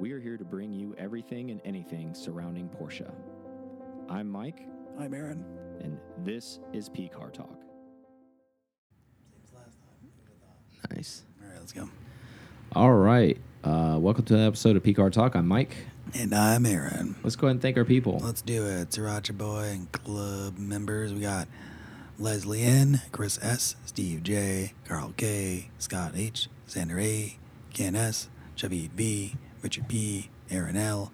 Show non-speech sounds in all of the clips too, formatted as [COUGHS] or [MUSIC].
We are here to bring you everything and anything surrounding Porsche. I'm Mike, I'm Aaron. and this is P Car Talk. Nice. All right, let's go. All right. Uh, welcome to an episode of P Car Talk. I'm Mike. And I'm Aaron. Let's go ahead and thank our people. Let's do it. Sriracha Boy and club members. We got Leslie N, Chris S, Steve J, Carl K, Scott H, Xander A, Ken S, Javid B, Richard P, Aaron L,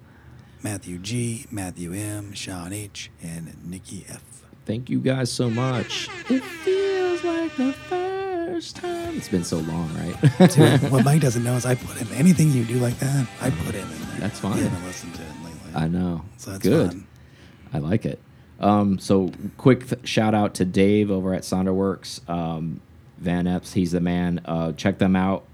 Matthew G, Matthew M, Sean H, and Nikki F. Thank you guys so much. It feels like the first time. It's been so long, right? [LAUGHS] Dude, what Mike doesn't know is I put in anything you do like that. I put him in there. That's fine. You haven't listened to it lately. I know. So that's Good. fun. I like it. Um, so quick shout out to Dave over at Sonderworks, um, Van Epps. He's the man. Uh, check them out.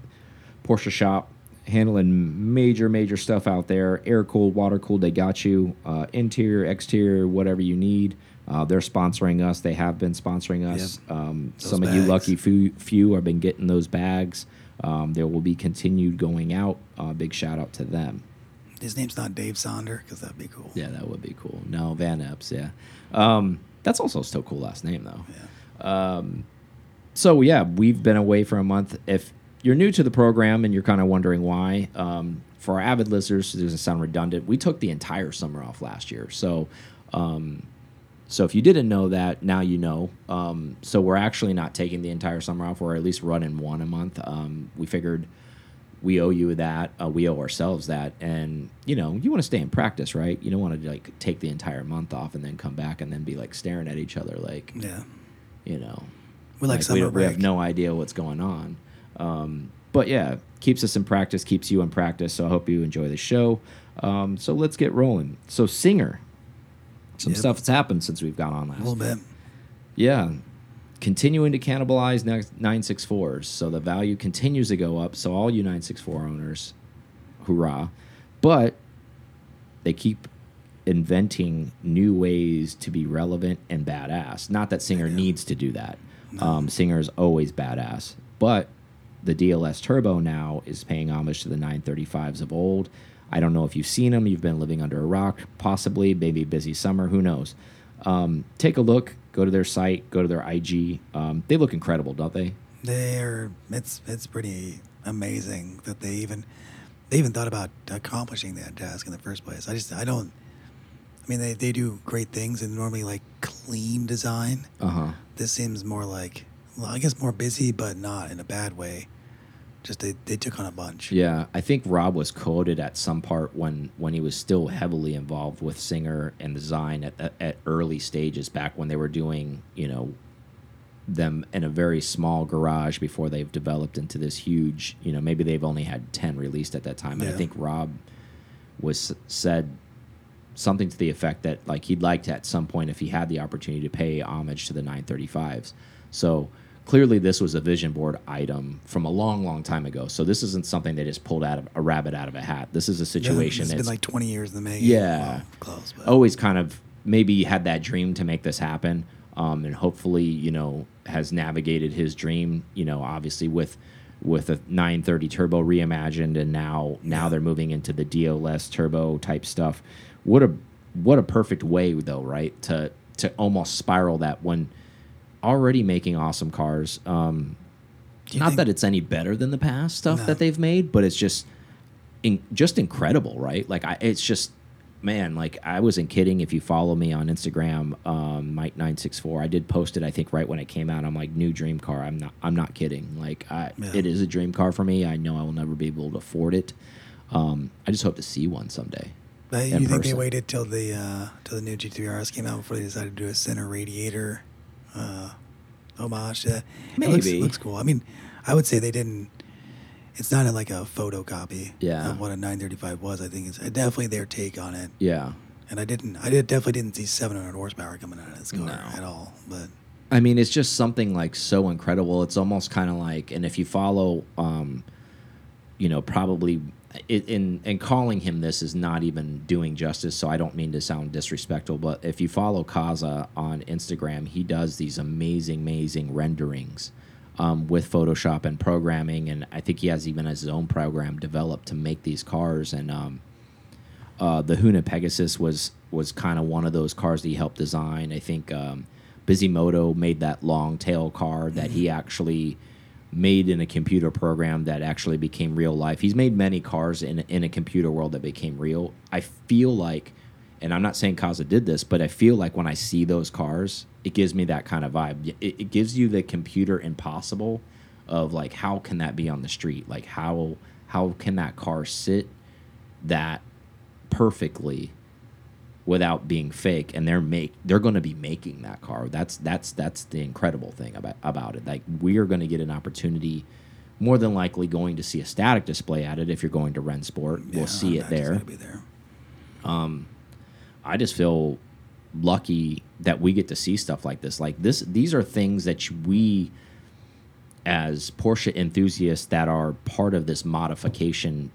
Porsche shop handling major, major stuff out there. Air cooled, water cooled. They got you. Uh, interior, exterior, whatever you need. Uh, they're sponsoring us. They have been sponsoring us. Um, Those some of you lucky few, few have been getting those bags. Um, there will be continued going out. Uh, big shout out to them. His name's not Dave Sonder because that'd be cool. Yeah, that would be cool. No, Van Epps, yeah. Um, that's also still cool last name though. Yeah. Um, so yeah, we've been away for a month. If you're new to the program and you're kind of wondering why, um, for our avid listeners, it doesn't sound redundant. We took the entire summer off last year, so um, so if you didn't know that, now you know. Um, so we're actually not taking the entire summer off. We're at least running one a month. Um, we figured we owe you that. Uh, we owe ourselves that. And you know, you want to stay in practice, right? You don't want to like take the entire month off and then come back and then be like staring at each other, like Yeah. you know, We like, we, summer don't- we have no idea what's going on. Um, but yeah, keeps us in practice, keeps you in practice. So I hope you enjoy the show. Um, so let's get rolling. So singer, some Yep. stuff that's happened since we've gone on last. A little bit. Yeah. Continuing to cannibalize next 964s. So the value continues to go up. So all you 964 owners, hurrah. But they keep inventing new ways to be relevant and badass. Not that Singer needs to do that. Um, Singer is always badass. But the DLS Turbo now is paying homage to the 935s of old. I don't know if you've seen them. You've been living under a rock, possibly, maybe busy summer. Who knows? Um, take a look. Go to their site. Go to their IG. Um, they look incredible, don't they? They're it's it's pretty amazing that they even they even thought about accomplishing that task in the first place. I just I don't. I mean, they, they do great things and normally like clean design. Uh huh. This seems more like well, I guess more busy, but not in a bad way. Just they, they took on a bunch. Yeah, I think Rob was quoted at some part when when he was still heavily involved with Singer and design at at, at early stages back when they were doing you know them in a very small garage before they've developed into this huge you know maybe they've only had 10 released at that time and I think Rob was said something to the effect that like he'd like to at some point if he had the opportunity to pay homage to the 935s so clearly this was a vision board item from a long long time ago so this isn't something they just pulled out of a rabbit out of a hat this is a Yeah, situation It's been like 20 years in the making. Yeah. Close. Always kind of maybe had that dream to make this happen um, and hopefully you know has navigated his dream you know obviously with with a 930 turbo reimagined and now now they're moving into the DLS turbo type stuff what a what a perfect way though right to to almost spiral that when already making awesome cars um not that it's any better than the past stuff No. that they've made, but it's just in, just incredible, right? Like I, it's just man, like I wasn't kidding. If you follow me on Instagram, um, Mike nine six four, I did post it. I think right when it came out, I'm like new dream car. I'm not. I'm not kidding. Like I, Yeah. it is a dream car for me. I know I will never be able to afford it. Um, I just hope to see one someday. But you think they waited till the uh, till the new GT RS came out before they decided to do a center radiator uh, homage? to that? It looks, Maybe. looks cool. I mean, I would say they didn't. It's not like a photocopy Yeah. of what a 935 was. I think it's definitely their take on it. Yeah. And I didn't. I did definitely didn't see 700 horsepower coming out of this car No. at all. But I mean, it's just something like so incredible. It's almost kind of like, and if you follow, um, you know, probably in in calling him this is not even doing justice. So I don't mean to sound disrespectful, but if you follow Kyza on Instagram, he does these amazing, amazing renderings um, with Photoshop and programming, and I think he has even his own program developed to make these cars. And um, uh, the Hoonipigasus was was kind of one of those cars that he helped design. I think um, Bisimoto made that long tail car that he actually made in a computer program that actually became real life. He's made many cars in in a computer world that became real. I feel like, and I'm not saying Kyza did this, but I feel like when I see those cars, it gives me that kind of vibe. It, it gives you the computer impossible of like how can that be on the street? Like how how can that car sit that perfectly without being fake and they're make they're going to be making that car that's that's that's the incredible thing about about it like we are going to get an opportunity more than likely going to see a static display at it if you're going to Rennsport Yeah, we'll see it there there. Um, I just feel lucky that we get to see stuff like this. Like this, these are things that we, as Porsche enthusiasts, that are part of this modification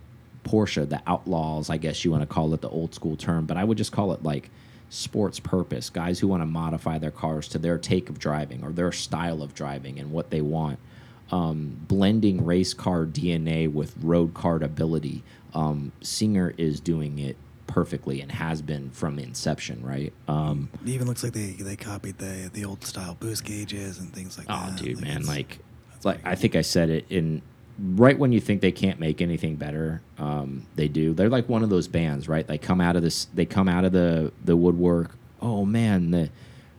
Porsche, the outlaws, I guess you want to call it the old school term, but I would just call it like sports purpose. Guys who want to modify their cars to their take of driving or their style of driving and what they want. Um, blending race car DNA with road car ability. Um, Singer is doing it perfectly and has been from inception, right? Um, It even looks like they they copied the the old style boost gauges and things like oh, that. Oh, dude, man, like, like I think I said it in right when you think they can't make anything better, um, they do. They're like one of those bands, right? They come out of this, they come out of the the woodwork. Oh man, the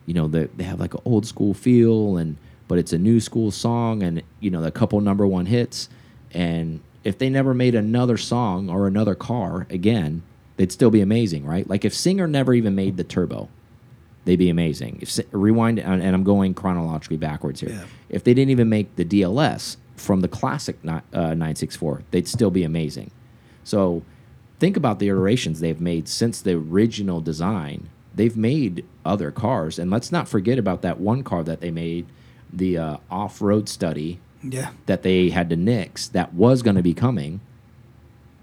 you know the, they have like an old school feel and but it's a new school song and you know a couple number one hits and if they never made another song or another car again they'd still be amazing right like if singer never even made the turbo they'd be amazing if rewind and and i'm going chronologically backwards here Yeah. if they didn't even make the dls from the classic uh, 964 they'd still be amazing so think about the iterations they've made since the original design. They've made other cars, and let's not forget about that one car that they made, the uh, off-road study Yeah. that they had to nix that was going to be coming.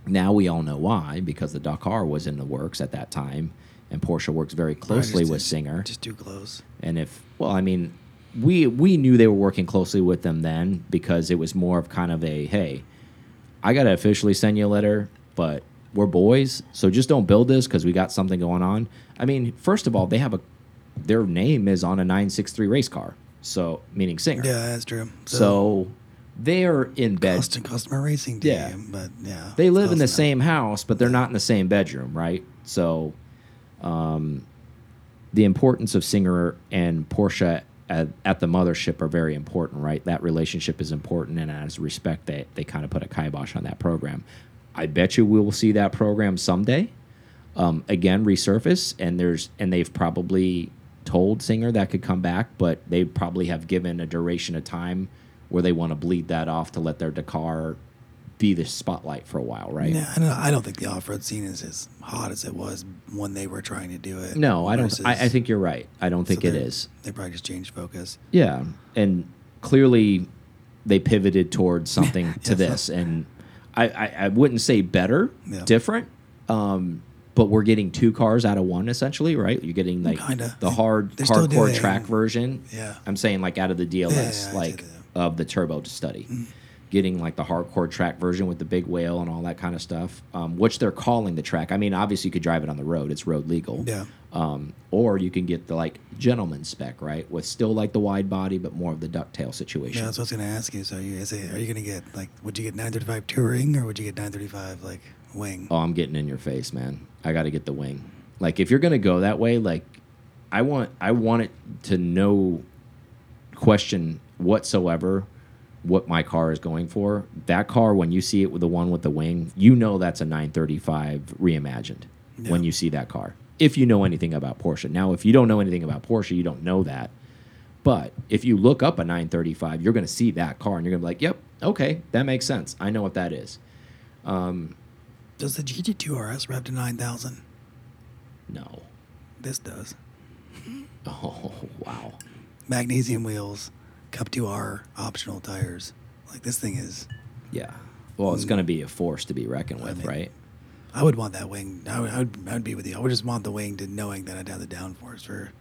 Now we all know why because the Dakar was in the works at that time, and Porsche works very closely with Singer. Just too close. And if well, I mean, we we knew they were working closely with them then because it was more of kind of a hey, I gotta officially send you a letter, but we're boys, so just don't build this because we got something going on. I mean, first of all, they have a their name is on a 963 race car, so meaning Singer. Yeah, that's true. So they're in bed. custom customer racing team, Yeah. but yeah, They live in the same house, but they're not in the same bedroom, right? So, um, the importance of Singer and Porsche at, at the mothership are very important, right? That relationship is important, and as respect, they they kind of put a kibosh on that program. I bet you we will see that program someday. Um, again, resurface, and there's and they've probably told Singer that could come back, but they probably have given a duration of time where they want to bleed that off to let their Dakar be the spotlight for a while, right? Yeah, I don't, I don't think the off-road scene is as hot as it was when they were trying to do it. No, I don't. I, I think you're right. I don't think so it they- probably just changed focus. Yeah, and clearly they pivoted towards something [LAUGHS] to Yeah. this, and I, I, I wouldn't say better, Yeah. different. Um, but we're getting two cars out of one essentially, right? You're getting like Kinda. the hard they're hardcore track version. Yeah. I'm saying like out of the DLS, Yeah, yeah, like of the turbo to study. Mm. Getting like the hardcore track version with the big whale and all that kind of stuff, um, which they're calling the track. I mean, obviously you could drive it on the road; it's road legal. Yeah. Um, or you can get the like gentleman spec, right, with still like the wide body but more of the ducktail situation. Yeah, that's what I was going to ask you. So, you, is it, are you going to get like, would you get 935 touring or would you get 935 like wing? Oh, I'm getting in your face, man. I got to get the wing. Like if you're gonna go that way, like I want, I want it to no question whatsoever what my car is going for. That car, when you see it with the one with the wing, you know that's a 935 reimagined. When you see that car, if you know anything about Porsche. Now, if you don't know anything about Porsche, you don't know that. But if you look up a 935, you're going to see that car and you're going to be like, yep, okay, that makes sense. I know what that is. Um, does the GT2 RS rev to 9,000? No. This does. [LAUGHS] Oh, wow. Magnesium wheels, Cup 2R optional tires. Like this thing is. Yeah. Well, it's mm. going to be a force to be reckoned with, mean, right? I would want that wing. I would, I would, I would be with you. I would just want the wing to knowing that I'd have the downforce for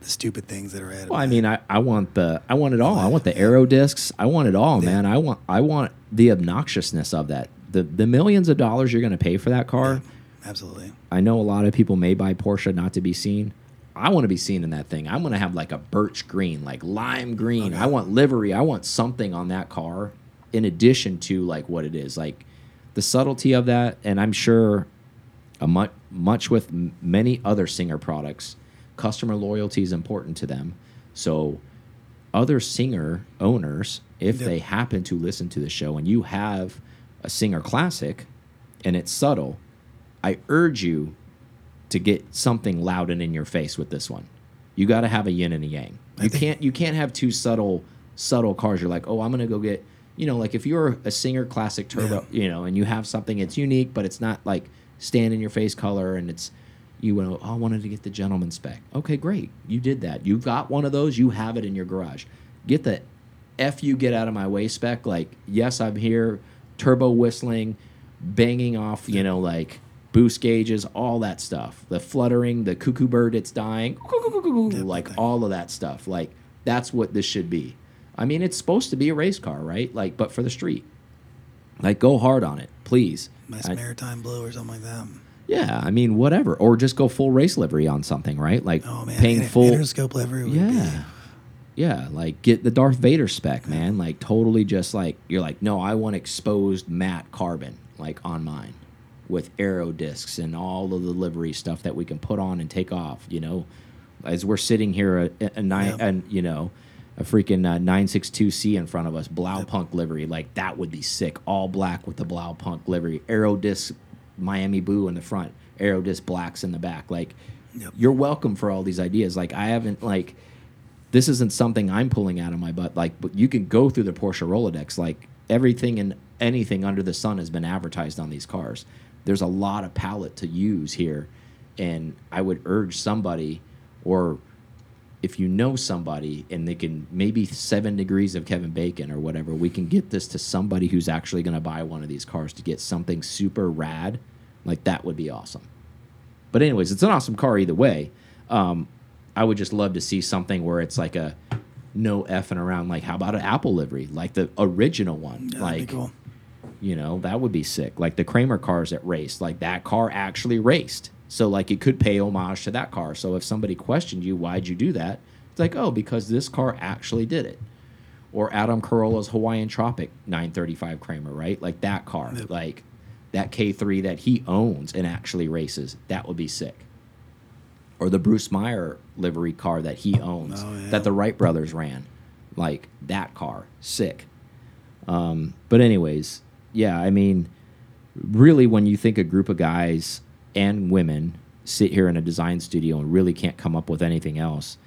the stupid things that are added. Well, I mean, I, I want the I want it all. I want the aero discs. I want it all, Yeah. man. I want I want the obnoxiousness of that. The the millions of dollars you're going to pay for that car. Absolutely. I know a lot of people may buy Porsche not to be seen. I want to be seen in that thing. I'm going to have like a birch green, like lime green. I want livery. I want something on that car in addition to like what it is. Like the subtlety of that and I'm sure a much much with many other Singer products, customer loyalty is important to them. So other Singer owners, if Yep. they happen to listen to the show and you have a Singer classic and it's subtle, I urge you to get something loud and in your face with this one. You got to have a yin and a yang. You can't you can't have two subtle subtle cars. You're like, oh, I'm gonna go get you know like if you're a Singer classic turbo, you know, and you have something it's unique, but it's not like stand in your face color and it's you know oh, I wanted to get the gentleman spec. Okay, great, you did that. You've got one of those. You have it in your garage. Get the f you get out of my way spec. Like yes, I'm here, turbo whistling, banging off. You know like boost gauges, all that stuff. The fluttering, the cuckoo bird, it's dying, like all of that stuff. Like that's what this should be. I mean, it's supposed to be a race car, right? Like, but for the street. Like, go hard on it, please. Nice I- maritime blue or something like that. yeah, I mean, whatever, or just go full race livery on something, right? Like Oh man, paying inter- full. interscope livery. Yeah. Yeah, like get the Darth Vader spec, man. Like totally just like you're like, no, I want exposed matte carbon like on mine with aero discs and all of the livery stuff that we can put on and take off, you know. As we're sitting here a, a nine Yeah. you know, a freaking uh, 962C in front of us, Blaupunkt livery, like that would be sick. All black with the Blaupunkt livery, aero disc Miami blue in the front, aero disc blacks in the back. Like Yep. you're welcome for all these ideas. Like I haven't like this isn't something I'm pulling out of my butt. Like, but you can go through the Porsche Rolodex. Like everything and anything under the sun has been advertised on these cars. There's a lot of palette to use here, and I would urge somebody, or if you know somebody and they can maybe seven degrees of Kevin Bacon or whatever, we can get this to somebody who's actually going to buy one of these cars to get something super rad. Like that would be awesome. But anyways, it's an awesome car either way. Um, I would just love to see something where it's like a no effing around. Like how about an Apple livery, like the original one? That'd like be cool. You know that would be sick. Like the Kremer cars that raced, like that car actually raced. So like it could pay homage to that car. So if somebody questioned you, why'd you do that? It's like oh because this car actually did it. Or Adam Carolla's Hawaiian Tropic 935 Kremer, right? Like that car, Yep. like that K3 that he owns and actually races. That would be sick or the Bruce Meyer livery car that he owns Oh, yeah. that the Wright brothers ran. Like that car, sick. Um, but anyways, yeah, I mean, really, when you think a group of guys and women sit here in a design studio and really can't come up with anything else,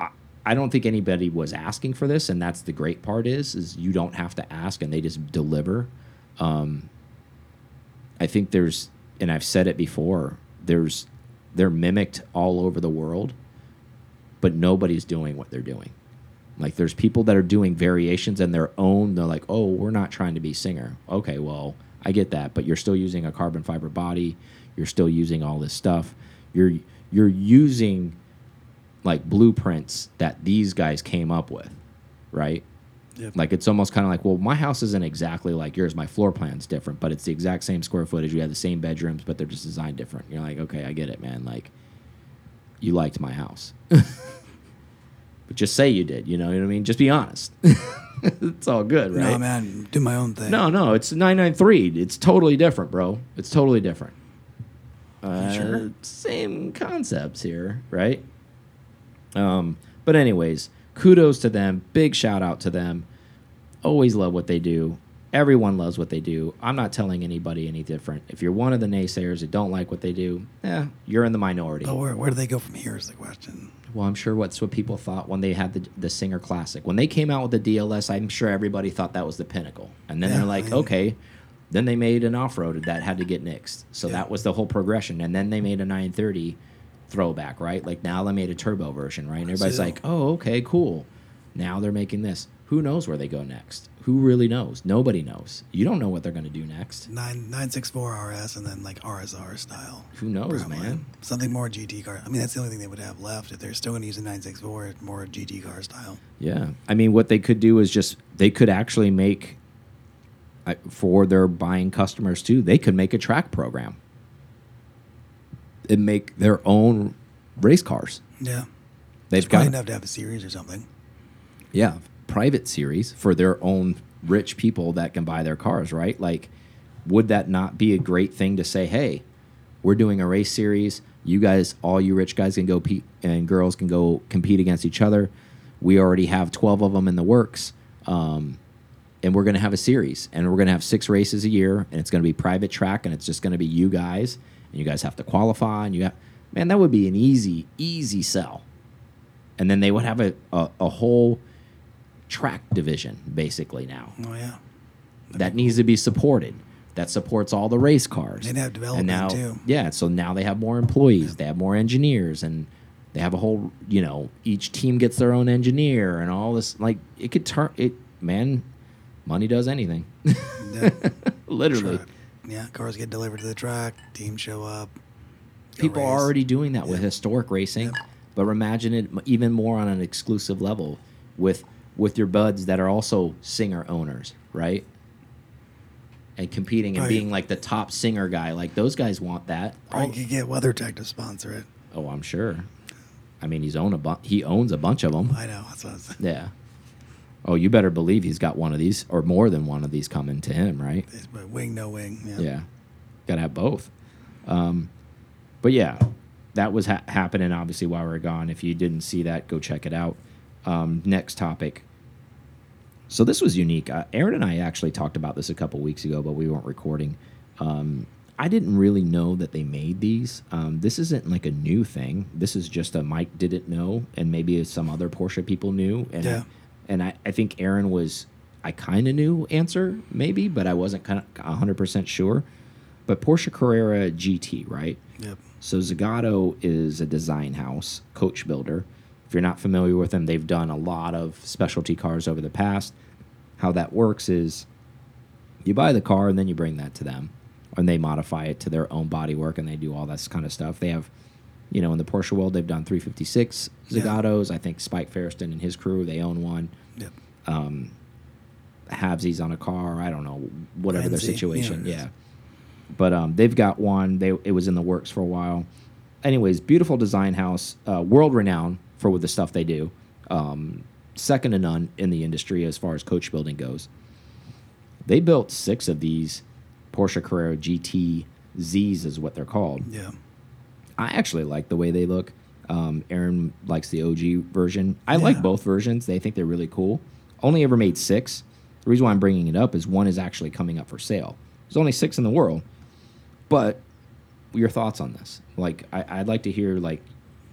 I, I don't think anybody was asking for this, and that's the great part is is you don't have to ask, and they just deliver. Um, I think there's, and I've said it before, there's they're mimicked all over the world, but nobody's doing what they're doing. Like there's people that are doing variations in their own. They're like, oh, we're not trying to be singer. Okay, well, I get that, but you're still using a carbon fiber body. You're still using all this stuff. You're you're using like blueprints that these guys came up with, right? Yep. Like it's almost kind of like, well, my house isn't exactly like yours. My floor plan's different, but it's the exact same square footage. We have the same bedrooms, but they're just designed different. You're like, okay, I get it, man. Like, you liked my house, [LAUGHS] but just say you did. You know what I mean? Just be honest. [LAUGHS] it's all good, right? No, man, do my own thing. No, no, it's 993. It's totally different, bro. It's totally different. Uh, sure? Same concepts here, right? Um, but anyways, kudos to them. Big shout out to them. Always love what they do. Everyone loves what they do. I'm not telling anybody any different. If you're one of the naysayers that don't like what they do, yeah, you're in the minority. But where, where do they go from here is the question. Well, I'm sure what's what people thought when they had the the Singer Classic. When they came out with the DLS, I'm sure everybody thought that was the pinnacle. And then Yeah, they're like, okay. Then they made an off road that had to get nixed. So Yeah. that was the whole progression. And then they made a 930 throwback, right? Like now they made a turbo version, right? And everybody's like, oh, okay, cool. Now they're making this. Who knows where they go next? Who really knows? Nobody knows. You don't know what they're going to do next. Nine nine six four RS and then like RSR style. Who knows, probably. man? Something more GT car. I mean, that's the only thing they would have left if they're still going to use a nine six four. More GT car style. Yeah. I mean, what they could do is just, they could actually make, uh, for their buying customers too, they could make a track program and make their own race cars. Yeah. They've got, enough to have a series or something. yeah, private series for their own rich people that can buy their cars, right? Like, would that not be a great thing to say, hey, we're doing a race series. You guys, all you rich guys can go and girls can go compete against each other. We already have 12 of them in the works. Um, and we're going to have a series and we're going to have six races a year and it's going to be private track and it's just going to be you guys and you guys have to qualify and you have, man, that would be an easy, easy sell. And then they would have a, a, a whole track division basically now Oh yeah. that needs to be supported. That supports all the race cars. They'd have development, now, too. Yeah, so now they have more employees. They have more engineers, and they have a whole. You know, each team gets their own engineer, and all this. Like it could turn it. Man, money does anything. Yeah. [LAUGHS] Literally, Truck. Yeah, cars get delivered to the track. Teams show up. people are already doing that with historic racing. Yeah. But imagine it even more on an exclusive level with with your buds that are also singer owners, right? And competing and Right. being like the top singer guy, like those guys want that. You could get WeatherTech to sponsor it. oh, I'm sure. I mean, he's own a bu- he owns a bunch of them. I know. That's what I was saying. Yeah. Oh, you better believe he's got one of these or more than one of these coming to him, right? It's wing, no wing. Yeah. Yeah, got to have both. Um, but yeah, that was ha happening obviously while we were gone. If you didn't see that, go check it out. Um, next topic. So this was unique. Uh, Aaron and I actually talked about this a couple weeks ago, but we weren't recording. Um, I didn't really know that they made these. Um, this isn't like a new thing. This is just a Mike didn't know, and maybe some other Porsche people knew. And Yeah. I, and I, I think Aaron was. I kind of knew answer maybe, but I wasn't kind of 100 percent sure. But Porsche Carrera GT, right? Yep. So Zagato is a design house, coach builder. If you're not familiar with them, they've done a lot of specialty cars over the past. How that works is you buy the car and then you bring that to them, and they modify it to their own bodywork and they do all this kind of stuff. They have, you know, in the Porsche world, they've done 356 Yeah. Zagatos. I think Spike Feresten and his crew, they own one. Yep. Halvesies on a car. I don't know, whatever their Renzi, you know situation. is. Yeah. But um, they've got one. They it was in the works for a while. Anyways, beautiful design house, uh, world renowned for with the stuff they do. Um, second to none in the industry as far as coach building goes. They built six of these Porsche Carrera GT Zs, is what they're called. Yeah. I actually like the way they look. Um, Aaron likes the OG version. I like both versions. They think they're really cool. Only ever made six. The reason why I'm bringing it up is one is actually coming up for sale. There's only six in the world. But your thoughts on this? Like, I, I'd like to hear like,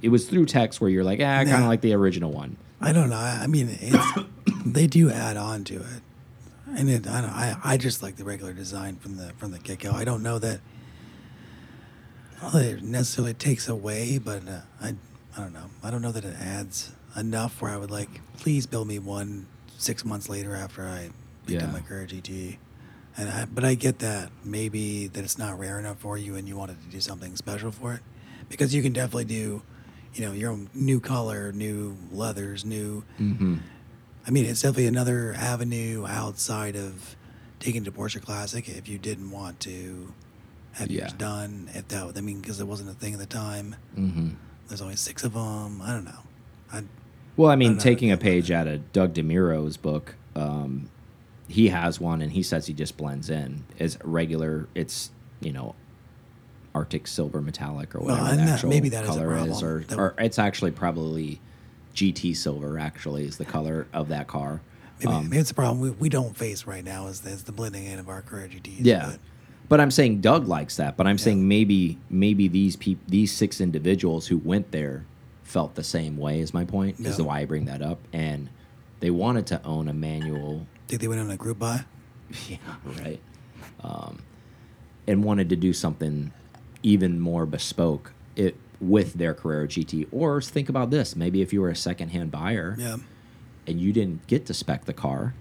it was through text where you're like, ah, I kind of like the original one. I don't know. I mean, it's, [COUGHS] they do add on to it, and it, I don't. I, I just like the regular design from the from the get go. I don't know that. That it necessarily takes away, but uh, I I don't know. I don't know that it adds enough where I would like, please build me one six months later after I picked Yeah. up my Carrera GT. And I, but I get that maybe that it's not rare enough for you, and you wanted to do something special for it, because you can definitely do, you know, your own new color, new leathers, new. Mm-hmm. I mean, it's definitely another avenue outside of taking to Porsche Classic if you didn't want to have yours Yeah. done. If that, I mean, because it wasn't a thing at the time. Mm-hmm. There's only six of them. I don't know. I, Well, I I mean, don't taking a page out of Doug DeMuro's book, um, he has one, and he says he just blends in as regular. It's you know, Arctic silver metallic or whatever and the that- actual maybe that is a color is, problem. or, or it's actually probably GT silver. Actually, is the color of that car. maybe, Um, maybe it's a problem we, we don't face right now is, is the blending in of our Carrera GTs. Yeah. but- But I'm saying Doug likes that. But I'm Yeah. saying maybe maybe these peop these six individuals who went there felt the same way. Is my point? Is the why I bring that up? And they wanted to own a manual think they went on a group buy? [LAUGHS] Yeah, right. Um, and wanted to do something even more bespoke it with their Carrera GT. Or think about this: maybe if you were a secondhand buyer, Yeah. and you didn't get to spec the car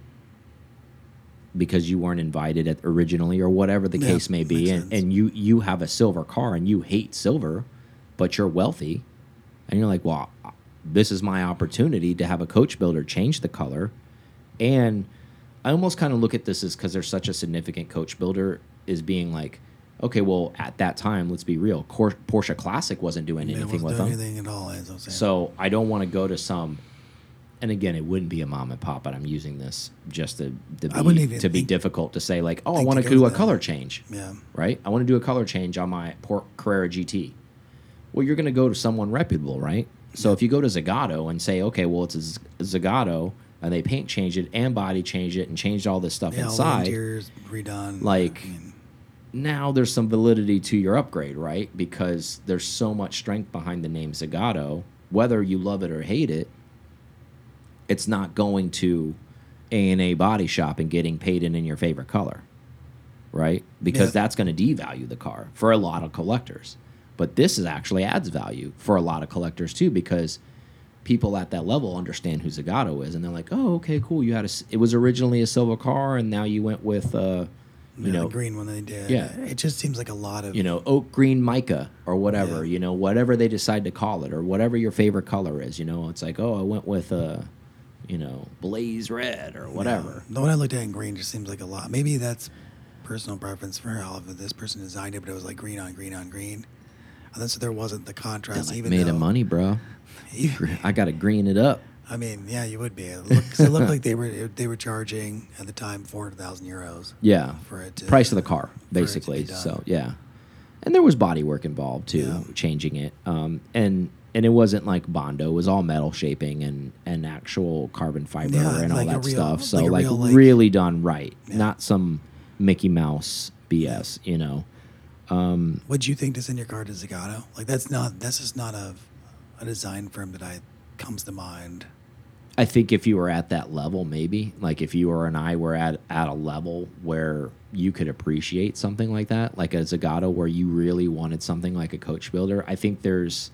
because you weren't invited at originally or whatever the Yeah, case may be and, sense. and you you have a silver car and you hate silver but you're wealthy and you're like well this is my opportunity to have a coach builder change the color and i almost kind of look at this as because there's such a significant coach builder is being like okay well at that time let's be real Cor porsche classic wasn't doing It anything wasn't with doing them anything at all. As I saying. so I don't want to go to some, and again, it wouldn't be a mom and pop, but I'm using this just to, to be even to be difficult to say like, oh, I want to do a color change, yeah, right? I want to do a color change on my Por Carrera GT. Well, you're going to go to someone reputable, right? So if you go to Zagato and say, okay, well, it's a Zagato, and they paint change it and body change it and changed all this stuff yeah, all the inside, interiors redone. like- I mean, now there's some validity to your upgrade, right? Because there's so much strength behind the name Zagato. Whether you love it or hate it, it's not going to A and A Body Shop and getting painted in your favorite color, right? Because Yeah. that's going to devalue the car for a lot of collectors. But this is actually adds value for a lot of collectors too, because people at that level understand who Zagato is, and they're like, "Oh, okay, cool. You had a, It was originally a silver car, and now you went with, uh, you yeah, know, the green one they did. Yeah. it just seems like a lot of you know, oak green mica or whatever, Yeah. you know, whatever they decide to call it or whatever your favorite color is, you know, it's like, oh, I went with uh, you know, blaze red or whatever. The one I looked at in green just seems like a lot. Maybe that's personal preference for how this person designed it, but it was like green on green on green. And then so there wasn't the That contrast. like even made though, of money, bro. [LAUGHS] I got to green it up. I mean, yeah, you would be. It looked, it looked like they were they were charging at the time four hundred thousand euros. Yeah. For it to, Price of the car, for it to be basically. So, yeah. And there was body work involved too, Yeah. changing it. Um, and and it wasn't like Bondo, it was all metal shaping and and actual carbon fiber Yeah, and all like a that real- stuff. So like like, real, like- really done right, Yeah. not some Mickey Mouse BS, you know. What'd you think to send your car to Zagato? Like that's not that's just not a a design firm that I comes to mind. I think if you were at that level, maybe like if you or and I were at at a level where you could appreciate something like that, like a Zagato, where you really wanted something like a coach builder. I think there's,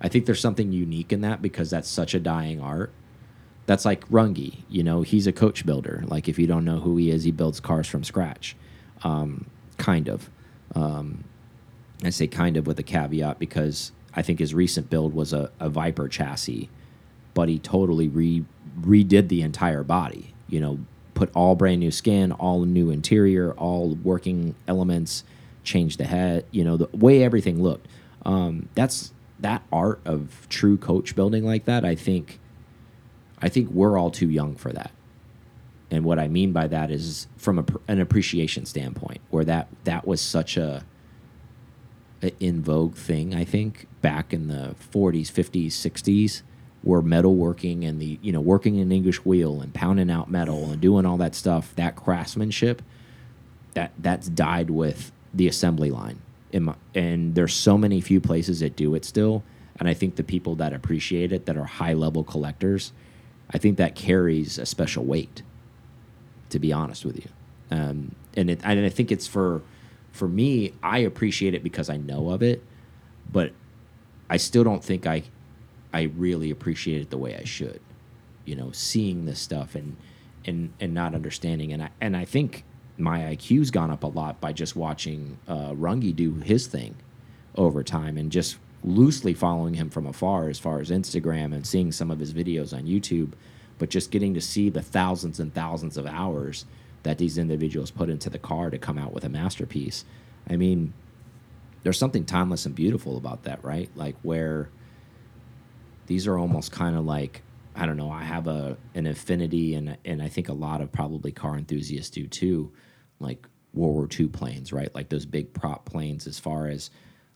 I think there's something unique in that because that's such a dying art. That's like Rungi, you know, he's a coach builder. Like if you don't know who he is, he builds cars from scratch, um, kind of. Um, I say kind of with a caveat because I think his recent build was a, a Viper chassis he totally re redid the entire body. You know, put all brand new skin, all new interior, all working elements, changed the head. You know, the way everything looked. Um, that's that art of true coach building like that. I think, I think we're all too young for that. And what I mean by that is from a, an appreciation standpoint, where that that was such a a in vogue thing. I think back in the 40s, 50s, 60s, where metalworking and the you know working an English wheel and pounding out metal and doing all that stuff, that craftsmanship, that that's died with the assembly line. In my, and there's so many few places that do it still, and I think the people that appreciate it, that are high level collectors, I think that carries a special weight. To be honest with you, um, and it, and I think it's for for me. I appreciate it because I know of it, but I still don't think I I really appreciate it the way I should. You know, seeing this stuff and and and not understanding and I and I think my IQ's gone up a lot by just watching uh, Rungi do his thing over time and just loosely following him from afar as far as Instagram and seeing some of his videos on YouTube, but just getting to see the thousands and thousands of hours that these individuals put into the car to come out with a masterpiece. I mean, there's something timeless and beautiful about that, right? Like where these are almost kind of like I don't know. I have a an affinity, and and I think a lot of probably car enthusiasts do too, like World War II planes, right? Like those big prop planes, as far as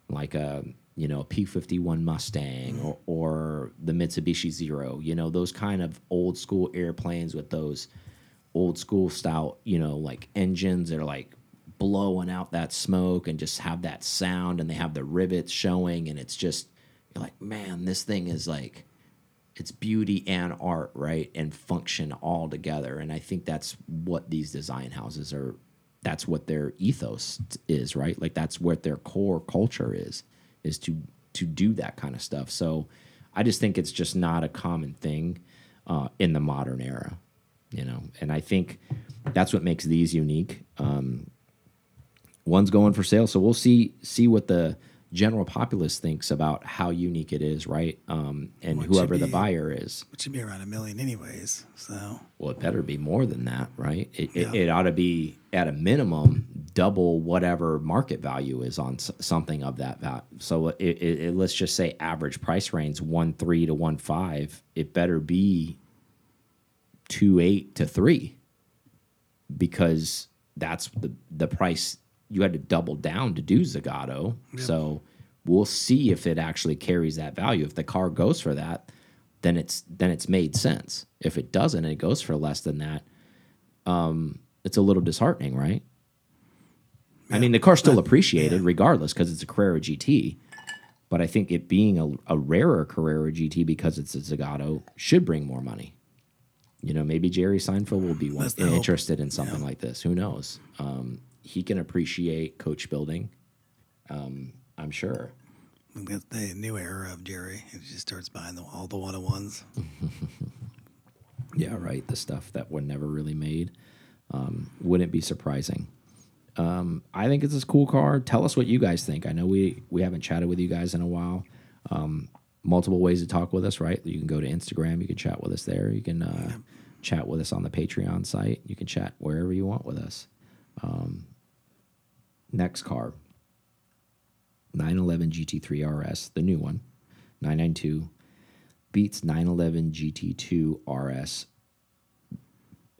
like a you know P fifty one Mustang or or the Mitsubishi Zero, you know those kind of old school airplanes with those old school style, you know, like engines that are like blowing out that smoke and just have that sound, and they have the rivets showing, and it's just you're like, man, this thing is like it's beauty and art, right? And function all together. And I think that's what these design houses are that's what their ethos is, right? Like that's what their core culture is, is to to do that kind of stuff. So I just think it's just not a common thing. uh, in the modern era. You know, and I think that's what makes these unique. Um, one's going for sale, so we'll see see what the general populace thinks about how unique it is, right? Um, and whoever should the buyer is. It should be around a million anyways. So Well, it better be more than that, right? It, Yeah. it, it ought to be at a minimum double whatever market value is on something of that value. So it, it, it, let's just say average price range one three to one five. It better be two eight to three, because that's the the price you had to double down to do Zagato. So we'll see if it actually carries that value. If the car goes for that, then it's then it's made sense. If it doesn't and it goes for less than that, um, it's a little disheartening, right? I mean, the car's still appreciated regardless because it's a Carrera GT. But I think it being a, a rarer Carrera GT because it's a Zagato should bring more money. You know, maybe Jerry Seinfeld will be one, interested in something like this. Who knows? Um, he can appreciate coach building. Um, I'm sure. that's the new era of Jerry. He just starts buying the, all the one on ones. [LAUGHS] Yeah, right. The stuff that were never really made. Um, wouldn't be surprising. Um, I think it's a cool car. Tell us what you guys think. I know we we haven't chatted with you guys in a while. Um, multiple ways to talk with us, right? You can go to Instagram. You can chat with us there. You can uh, chat with us on the Patreon site. You can chat wherever you want with us. Um, next car, 911 GT3 RS, the new one, 992 beats 911 GT2 RS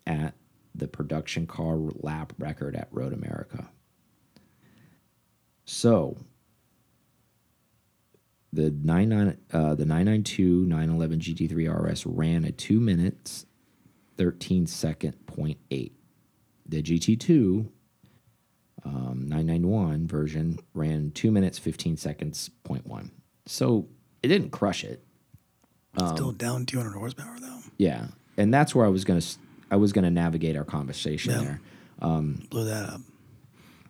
at the production car lap record at Road America. So the 99 uh, the 992 911 GT3 RS ran a 2 minutes 13 second point 8. The GT2 um, 991 version ran 2 minutes 15 seconds point 1. So it didn't crush it. Um, Still down 200 horsepower though. Yeah, and that's where I was gonna I was gonna navigate our conversation Yeah. there. Blew that up.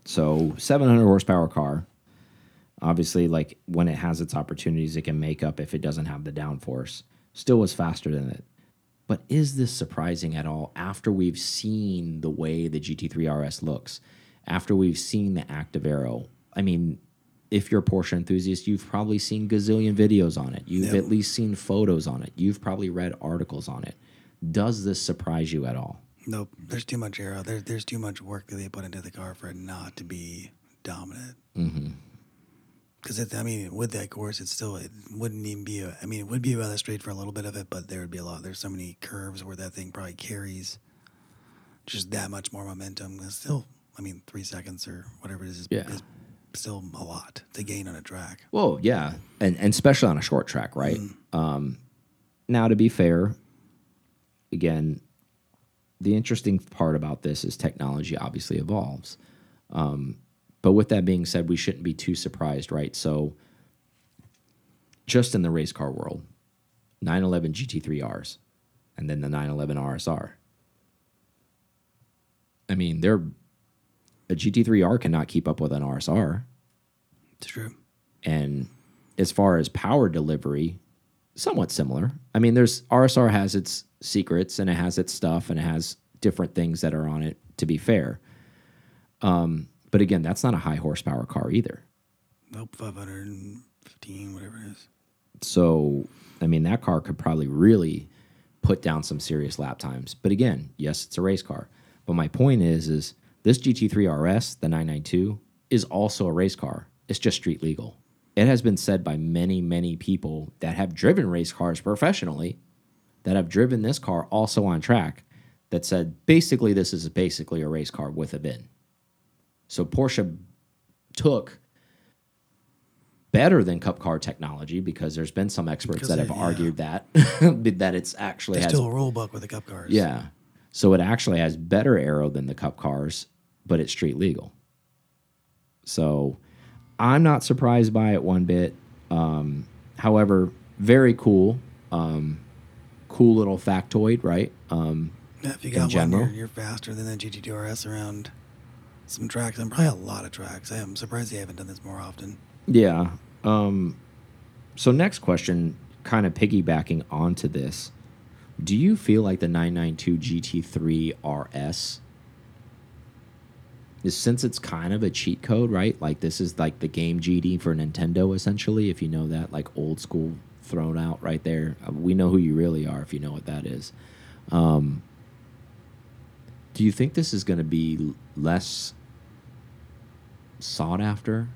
So 700 horsepower car. Obviously, like when it has its opportunities, it can make up if it doesn't have the downforce. Still was faster than it. But is this surprising at all after we've seen the way the GT3 RS looks? After we've seen the Active Aero? I mean, if you're a Porsche enthusiast, you've probably seen gazillion videos on it. You've Yep. at least seen photos on it. You've probably read articles on it. Does this surprise you at all? Nope. There's too much aero. There, there's too much work that they put into the car for it not to be dominant. Mm-hmm. Because I mean, with that course, it's still it wouldn't even be. A, I mean, it would be rather straight for a little bit of it, but there would be a lot. There's so many curves where that thing probably carries just that much more momentum. It's still, I mean, three seconds or whatever it is, is, Yeah. is still a lot to gain on a track. Well, yeah, and and especially on a short track, right? Um, now, to be fair, again, the interesting part about this is technology obviously evolves. Um, but with that being said, we shouldn't be too surprised, right? So, just in the race car world, 911 GT3Rs, and then the 911 RSR. I mean, they're a GT3R cannot keep up with an RSR. It's true. And as far as power delivery, somewhat similar. I mean, there's RSR has its secrets and it has its stuff and it has different things that are on it. To be fair, um, but again, that's not a high horsepower car either. Nope, 515, whatever it is. So, I mean, that car could probably really put down some serious lap times. But again, yes, it's a race car. But my point is, is this GT3 RS, the 992, is also a race car. It's just street legal. It has been said by many, many people that have driven race cars professionally, that have driven this car also on track, that said basically this is basically a race car with a bin. So Porsche took better than cup car technology because there's been some experts Because that it- have yeah. argued [LAUGHS] that that it's actually There's has still a rule book with the cup cars. yeah. So it actually has better aero than the cup cars but it's street legal. So i'm not surprised by it one bit. Um, however very cool um, cool little factoid right? Um, Yeah, if you got one, you're, you're faster than the GT2 RS around some tracks, and probably a lot of tracks. I am surprised you haven't done this more often. Yeah. Um, so next question, kind of piggybacking onto this, Do you feel like the 992 GT3 RS is since it's kind of a cheat code, right? Like this is like the Game Genie for Nintendo essentially, if you know that, like old school thrown out right there. Uh, we know who you really are if you know what that is. Um, do you think this is going to be less sought after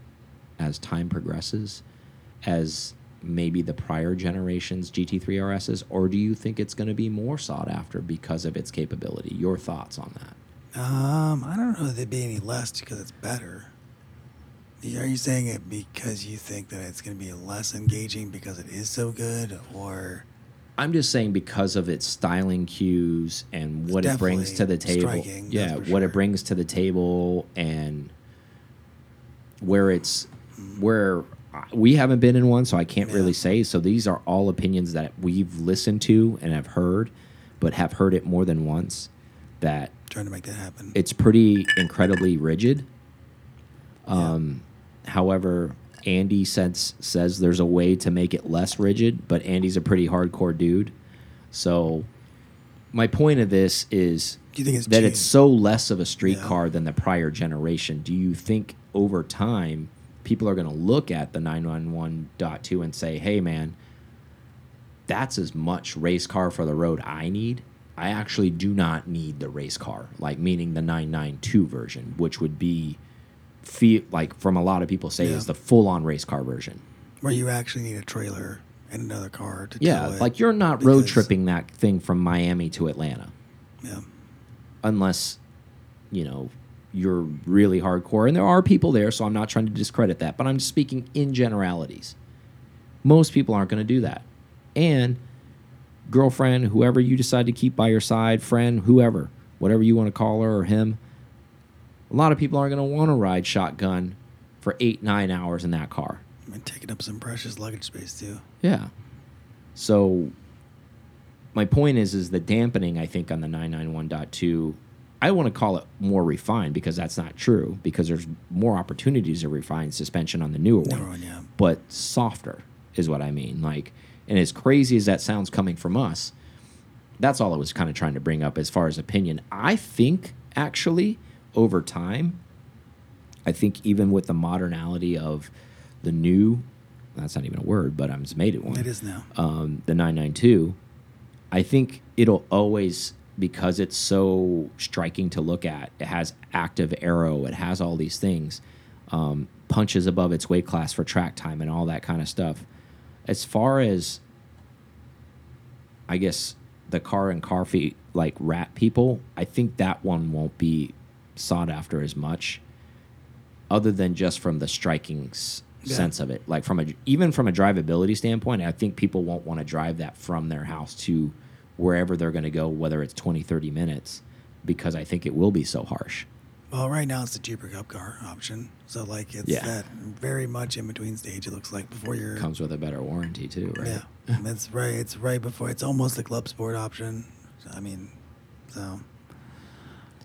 as time progresses, as maybe the prior generations GT3 RSs, or do you think it's going to be more sought after because of its capability? Your thoughts on that? Um, I don't know if it'd be any less because it's better. Are you saying it because you think that it's going to be less engaging because it is so good, or? I'm just saying because of its styling cues and what it brings to the table. striking, yeah, what sure. it brings to the table and where it's where we haven't been in one, so I can't Yeah. really say. So these are all opinions that we've listened to and have heard, but have heard it more than once. That Trying to make that happen. it's pretty incredibly rigid. Um, However, Andy says says there's a way to make it less rigid, but Andy's a pretty hardcore dude. So, my point of this is Do you think it's that changed? it's so less of a street Yeah. car than the prior generation. Do you think over time people are going to look at the 911.2 and say, "Hey, man, that's as much race car for the road I need. I actually do not need the race car, like meaning the 992 version, which would be feel like from a lot of people say Yeah. is the full on race car version. Where you actually need a trailer and another car to Yeah, tow it. like you're not road tripping that thing from Miami to Atlanta Yeah. Unless you know you're really hardcore and there are people there so i'm not trying to discredit that but i'm speaking in generalities most people aren't going to do that and girlfriend whoever you decide to keep by your side friend whoever whatever you want to call her or him a lot of people aren't going to want to ride shotgun for eight nine hours in that car And taking up some precious luggage space too. yeah. So my point is is the dampening I think on the 991.2 I want to call it more refined because that's not true because there's more opportunities to refine suspension on the newer one. Yeah. But softer is what I mean. Like and as crazy as that sounds coming from us, that's all I was kind of trying to bring up as far as opinion. I think actually over time I think even with the modernality of the new that's not even a word, but I'm just made it one It is now. um, the 992, I think it'll always because it's so striking to look at. It has active aero. It has all these things. Um, punches above its weight class for track time and all that kind of stuff. As far as, I guess, the car and car feet like rat people, I think that one won't be sought after as much, other than just from the striking Yeah. sense of it. Like from a even from a drivability standpoint, I think people won't want to drive that from their house to wherever they're going to go, whether it's 20, 30 minutes, because I think it will be so harsh. Well, right now it's the cheaper cup car option. So like it's Yeah. that very much in between stage. It looks like before you're Comes with a better warranty too, right? yeah. [LAUGHS] it's right. It's right before. It's almost the club sport option. I mean, so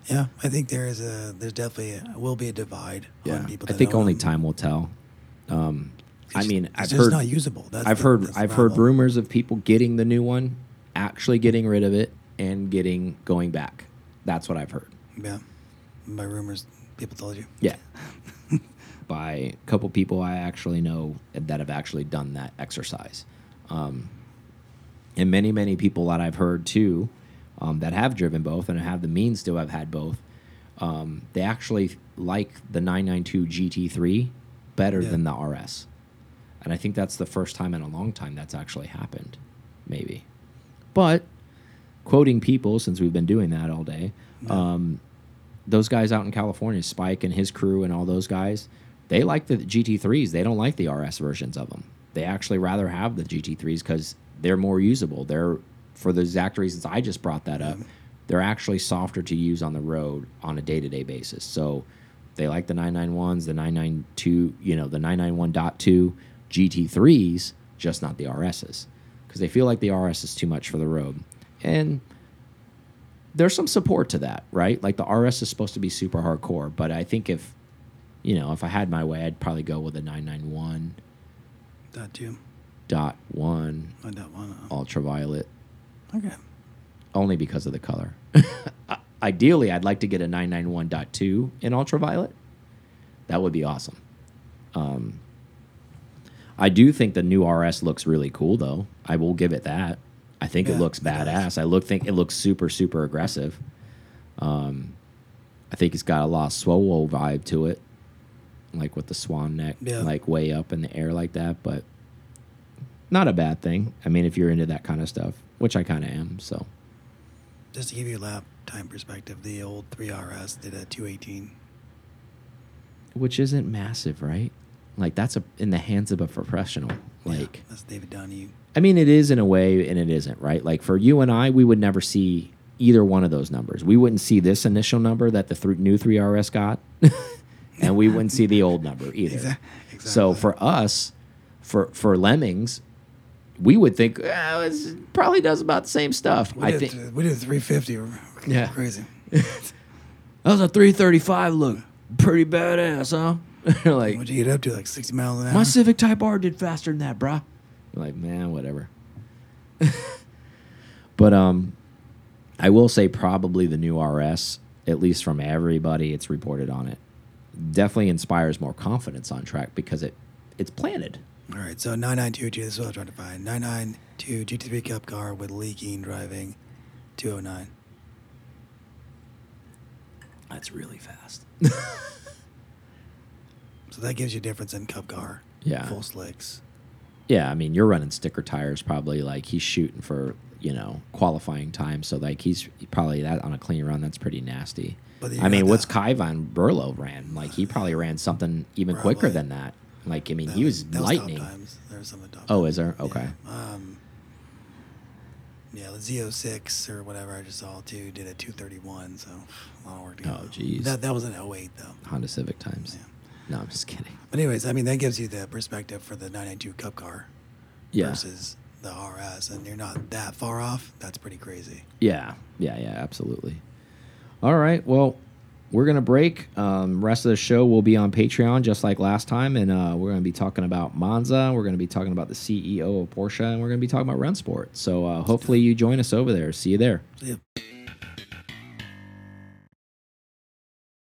yeah, I think there is a there's definitely a, will be a divide Yeah. on people. I think only them. time will tell. Um, I mean, it's I've just heard not usable. That's I've the- heard that's I've heard rumors of people getting the new one, actually getting rid of it, and getting going back. That's what I've heard. Yeah, by rumors, people told you. Yeah. [LAUGHS] By a couple people I actually know that have actually done that exercise. Um, and many, many people that I've heard too um, that have driven both and have the means to have had both, um, they actually like the 992 GT3 better Yeah. than the RS. And I think that's the first time in a long time that's actually happened, maybe. But quoting people, since we've been doing that all day, um, those guys out in California, Spike and his crew and all those guys, they like the GT3s. They don't like the RS versions of them. They actually rather have the GT3s because they're more usable. They're for the exact reasons I just brought that up. They're actually softer to use on the road on a day to day basis. So they like the 991s, the 992, you know, the 991.2 GT3s, just not the RSs because they feel like the RS is too much for the road. And there's some support to that, right? Like the RS is supposed to be super hardcore, but I think if you know, if I had my way, I'd probably go with a 991 That too. dot one I don't want to. ultraviolet. Okay. only because of the color. [LAUGHS] Ideally, I'd like to get a 991.2 in ultraviolet. That would be awesome. Um, I do think the new RS looks really cool, though. I will give it that. I think Yeah, it looks it badass. I look think it looks super super aggressive. Um, I think it's got a lot of swole vibe to it, like with the swan neck, Yeah. like way up in the air like that. But not a bad thing. I mean, if you're into that kind of stuff, which I kind of am, so Just to give you a lap time perspective, the old 3RS did a 218. which isn't massive, right? Like that's a in the hands of a professional. Yeah, Like that's David Donohue. I mean, it is in a way, and it isn't, right? Like for you and I, we would never see either one of those numbers. We wouldn't see this initial number that the th new 3RS got, [LAUGHS] and we wouldn't see the old number [LAUGHS] either. Exac- So for us, for for Lemmings, we would think eh, it probably does about the same stuff. we I did, think we did 350. Yeah. Crazy. [LAUGHS] that was a 335 look, pretty badass, huh? [LAUGHS] like What'd you get up to? Like 60 miles an hour? My Civic Type R did faster than that, bruh. You're like, man, whatever. [LAUGHS] but um, I will say probably the new RS, at least from everybody it's reported on it, definitely inspires more confidence on track because it it's planted. All right, so 992, this is what I'm trying to find. 992 GT3 Cup car with leaking driving 209. That's really fast. [LAUGHS] So that gives you a difference in Cup car. Yeah. Full slicks. Yeah, I mean, you're running sticker tires probably like he's shooting for you know qualifying time, so like he's probably that on a clean run. That's pretty nasty. But I mean, what's Van Burlo ran? Like he probably ran something even quicker than that. Like I mean, That he was that lightning. top times. There was Oh, is there? Okay. Yeah. Um, yeah, the Z06 or whatever I just saw too did a 231, so a lot of work to go. Oh, jeez. That, that was an 08 though. Honda Civic times. Yeah. No, I'm just kidding. But anyways, I mean that gives you the perspective for the 992 Cup car Yeah. versus the RS, and you're not that far off. That's pretty crazy. Yeah, yeah, yeah, absolutely. All right, well, we're gonna break. Um, rest of the show will be on Patreon, just like last time, and uh, we're gonna be talking about Monza. We're gonna be talking about the CEO of Porsche, and we're gonna be talking about Rennsport. So uh, hopefully you join us over there. See you there. Yeah.